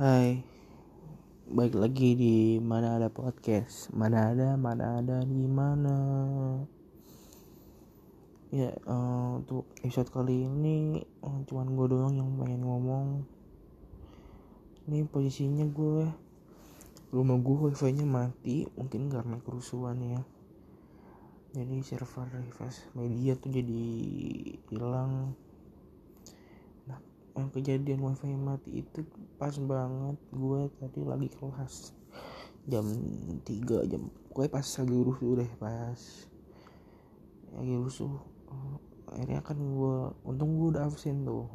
Hai, baik lagi di mana ada podcast, mana ada, mana ada, di mana. Ya, uh, untuk episode kali ini uh, cuman gue doang yang pengen ngomong. Ini posisinya gue rumah gue wifi-nya mati, mungkin karena kerusuhan ya. Jadi server Rivas Media tuh jadi hilang yang kejadian wifi mati itu pas banget gue tadi lagi kelas jam 3 jam gue pas lagi rusuh deh pas lagi rusuh akhirnya kan gue untung gue udah absen tuh.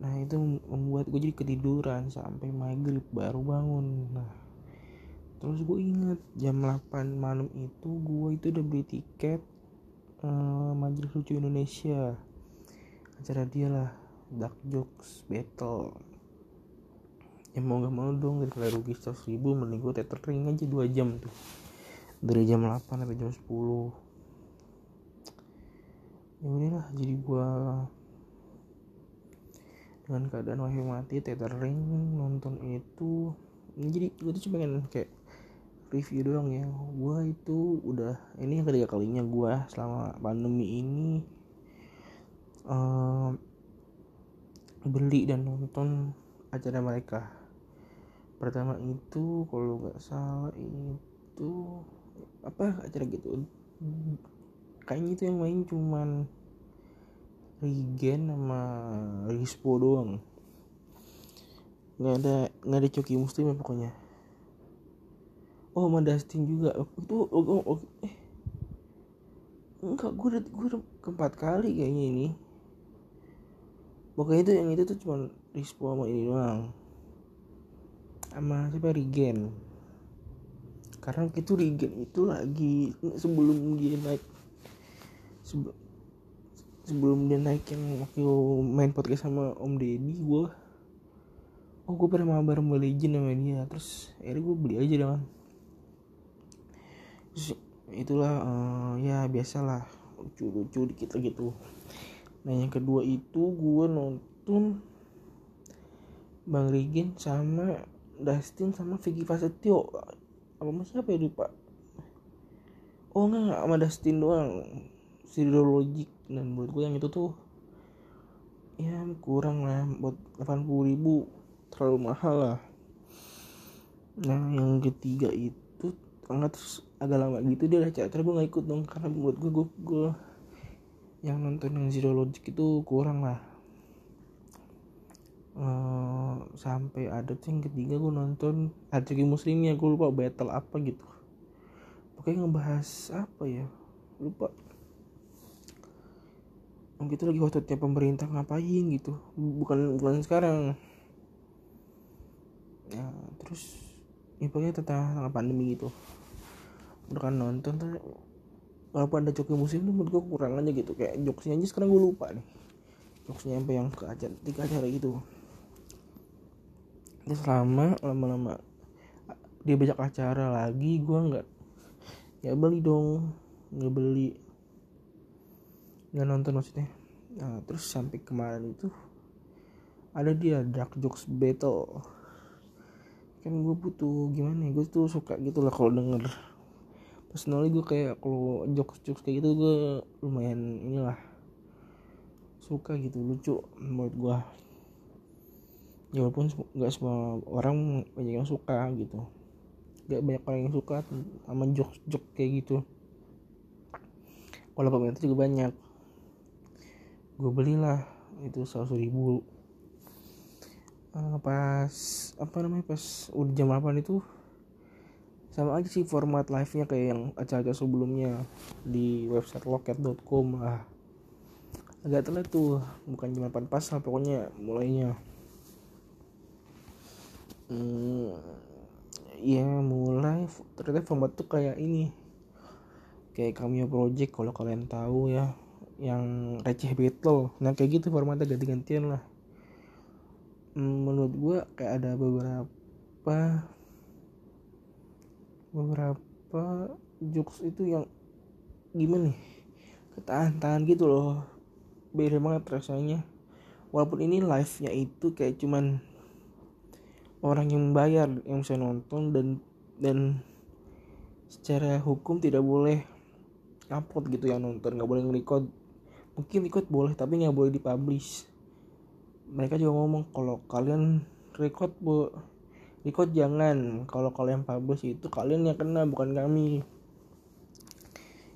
Nah itu membuat gue jadi ketiduran sampai maghrib baru bangun. Nah terus gue inget jam 8 malam itu gue itu udah beli tiket uh, majelis lucu Indonesia. Acara dia lah dark jokes battle. Ya mau gak mau dong daripada rugi 100 ribu mending gue tethering aja 2 jam tuh. Dari jam 8 sampai jam 10 ya lah jadi gue dengan keadaan wifi mati tethering nonton itu jadi gue tuh cuma pengen kayak review doang ya. Gue itu udah ini yang ketiga kalinya gue selama pandemi ini um, beli dan nonton acara mereka. Pertama itu kalau nggak salah itu apa acara gitu. Kayaknya itu yang main cuman Regen sama Rispo doang. Nggak ada nggak ada Coki Muslim ya pokoknya. Oh sama Dustin juga. Itu oh, oh, oh, eh. Enggak gue udah gue udah keempat kali kayaknya ini pokoknya itu yang itu tuh cuma Rispo sama ini doang. Sama siapa? Regen. Karena itu Regen itu lagi sebelum dia naik sebelum dia naik yang waktu main podcast sama Om Deddy gue oh gue pernah mabar Mobile Legend sama dia. Terus akhirnya gue beli aja dengan. Terus itulah uh, ya biasalah lucu-lucu dikit gitu nah yang kedua itu gue nonton Bang Regen sama Dustin sama Vicky Prasetyo. Apa mas siapa ya lupa. Oh enggak sama Dustin doang. Sidologik dan buat gue yang itu tuh ya kurang lah. Buat 80 ribu terlalu mahal lah. Nah yang ketiga itu tengah terus agak lama gitu dia udah cara gue gak ikut dong karena buat gue gue, gue yang nonton yang Zero Logic itu kurang lah. Uh, sampai ada tuh yang ketiga gue nonton Haji Muslimnya gue lupa battle apa gitu. Pokoknya ngebahas apa ya? Lupa. Gitu lagi waktu pemerintah ngapain gitu. Bukan bukan sekarang. Ya terus ya pokoknya tentang pandemi gitu. Udah kan nonton tuh walaupun ada coki musim itu menurut gue kurang aja gitu? Kayak jokesnya aja sekarang gue lupa nih. Jokesnya sampai yang ke acara tiga acara gitu. Terus lama lama-lama dia banyak acara lagi gue nggak ya beli dong nggak beli. Nggak nonton maksudnya. Nah terus sampai kemarin itu ada dia dark jokes battle. Kan gue butuh gimana ya gue tuh suka gitu lah kalau denger personally gue kayak kalau jokes jokes kayak gitu gue lumayan inilah suka gitu lucu menurut gue ya walaupun nggak semua orang banyak yang suka gitu. Gak banyak orang yang suka sama jokes jokes kayak gitu. Kalau pemerintah juga banyak. Gue belilah itu seratus ribu. Uh, pas apa namanya pas udah jam 8 itu sama aja sih format live nya kayak yang acara-acara sebelumnya di website loket.com lah. Agak telat tuh bukan cuma pan pas lah pokoknya mulainya. Hmm, ya mulai. Ternyata format tuh kayak ini. Kayak cameo project kalau kalian tahu ya. Yang receh battle nah kayak gitu formatnya ganti-gantian lah. Hmm, menurut gua kayak ada beberapa beberapa jokes itu yang gimana nih ketahan-tahan gitu loh. Beda banget rasanya. Walaupun ini live nya itu kayak cuman orang yang bayar yang bisa nonton dan dan secara hukum tidak boleh upload gitu yang nonton. Nggak boleh nge-record. Mungkin record boleh tapi nggak boleh dipublish. Mereka juga ngomong kalau kalian record bu record jangan. Kalau kalian publish itu kalian yang kena bukan kami.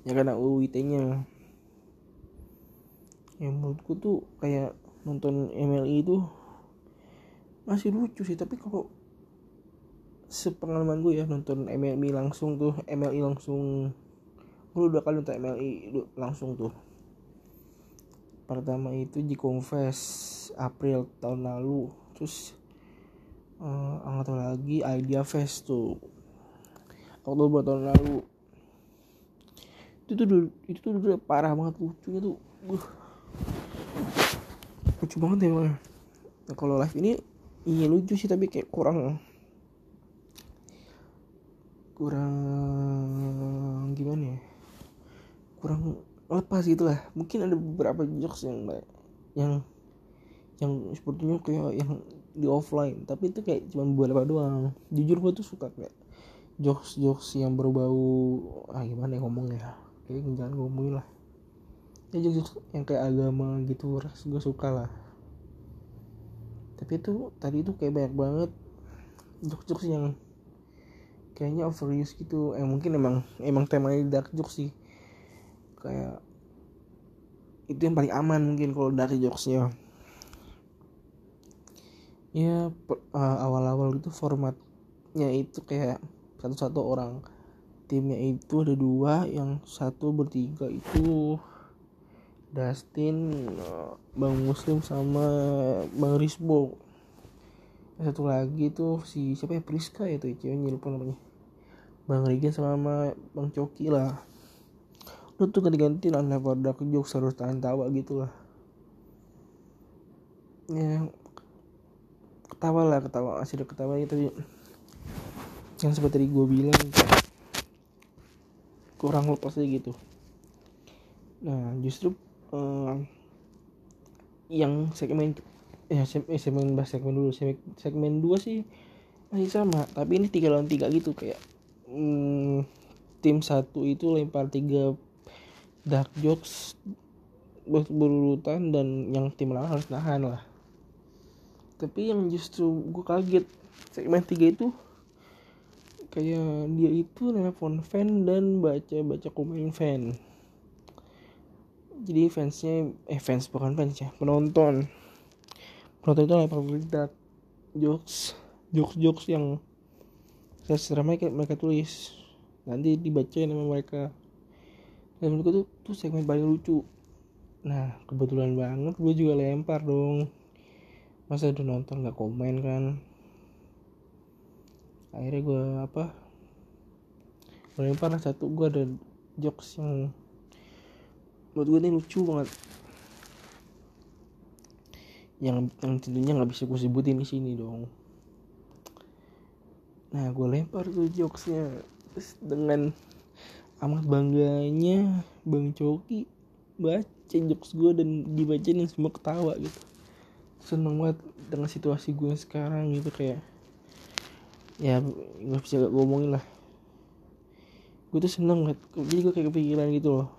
Yang kena UIT nya yang menurutku tuh kayak nonton MLI itu masih lucu sih. Tapi kalau sepengalaman gue ya nonton MLI langsung tuh MLI langsung gue udah kali nonton MLI langsung tuh. Pertama itu di Confess April tahun lalu. Terus uh, angkat lagi Idea Fest tuh. Oktober tahun lalu. Itu tuh itu tuh udah parah banget lucunya tuh. Uh. lucu banget ya nah, kalau live ini iya lucu sih tapi kayak kurang kurang gimana ya? Kurang lepas gitu lah. Mungkin ada beberapa jokes yang yang yang sepertinya kayak yang di offline. Tapi itu kayak cuma beberapa doang. Jujur gue tuh suka kayak jokes jokes yang berbau ah gimana ya ngomongnya kayak jangan ngomongin lah. Ya jokes, jokes yang kayak agama gitu ras gue suka lah. Tapi itu tadi itu kayak banyak banget jokes jokes yang kayaknya overuse gitu. Eh mungkin emang emang temanya dark jokes sih. Kayak itu yang paling aman mungkin kalau dari jokesnya ya uh, awal-awal itu formatnya itu kayak satu-satu orang. Timnya itu ada dua yang satu bertiga itu Dustin Bang Muslim sama Bang Risbo. Satu lagi tuh si siapa ya? Priska ya tuh ceweknya lupa namanya. Bang Rigen sama Bang Coki lah. Lu tuh ganti-ganti lah level dark jokes harus tahan tawa gitu lah. Ya ketawa lah ketawa ada ketawa. Itu yang seperti gue bilang kurang lepas aja gitu. Nah justru uh, yang segmen ya eh, segmen bahas segmen dulu. Segmen, segmen dua sih masih sama tapi ini tiga lawan tiga gitu kayak hmm, tim satu itu lempar tiga dark jokes berurutan dan yang tim lawan harus nahan lah tapi yang justru gue kaget segmen 3 itu kayak dia itu nelfon fan dan baca baca komen fan. Jadi fansnya eh fans bukan fans ya penonton. Penonton itu lempar dark jokes jokes jokes yang secara mereka mereka tulis. Nanti dibaca nama mereka. Dan menurut tuh tuh segmen paling lucu. Nah kebetulan banget gue juga lempar dong masa udah nonton nggak komen kan? Akhirnya gue apa gue lempar lah satu gue ada jokes yang menurut gue ini lucu banget. Yang yang tentunya nggak bisa gue sebutin di sini dong. Nah gue lempar tuh jokesnya terus dengan amat bangganya Bang Coki baca jokes gue dan dibacain dan semua ketawa gitu seneng banget dengan situasi gue sekarang gitu kayak ya nggak bisa gak ngomongin lah. Gue tuh seneng banget jadi gue kayak kepikiran gitu loh.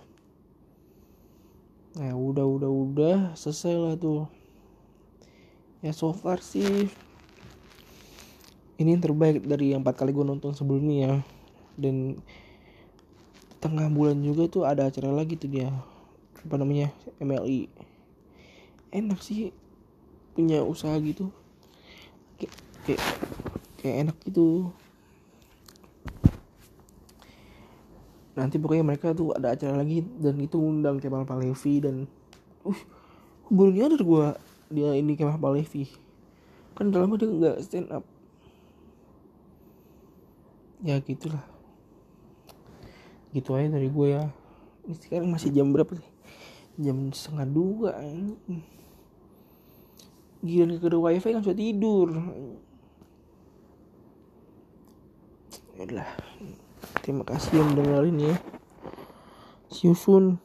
Nah udah udah udah selesai lah tuh. Ya so far sih ini yang terbaik dari yang empat kali gue nonton sebelumnya ya. Dan tengah bulan juga tuh ada acara lagi tuh dia. Apa namanya? MLI enak sih punya usaha gitu. Kayak kayak, kayak enak gitu. Nanti pokoknya mereka tuh ada acara lagi dan itu undang Kemal Palevi dan uh baru nyadar gue dia ini Kemal Palevi. Kan udah lama dia nggak stand up. Ya gitulah. Gitu aja dari gue ya. Ini sekarang masih jam berapa sih? Jam setengah dua gila ke wifi kan sudah tidur. Yalah, terima kasih yang dengerin ya. See you soon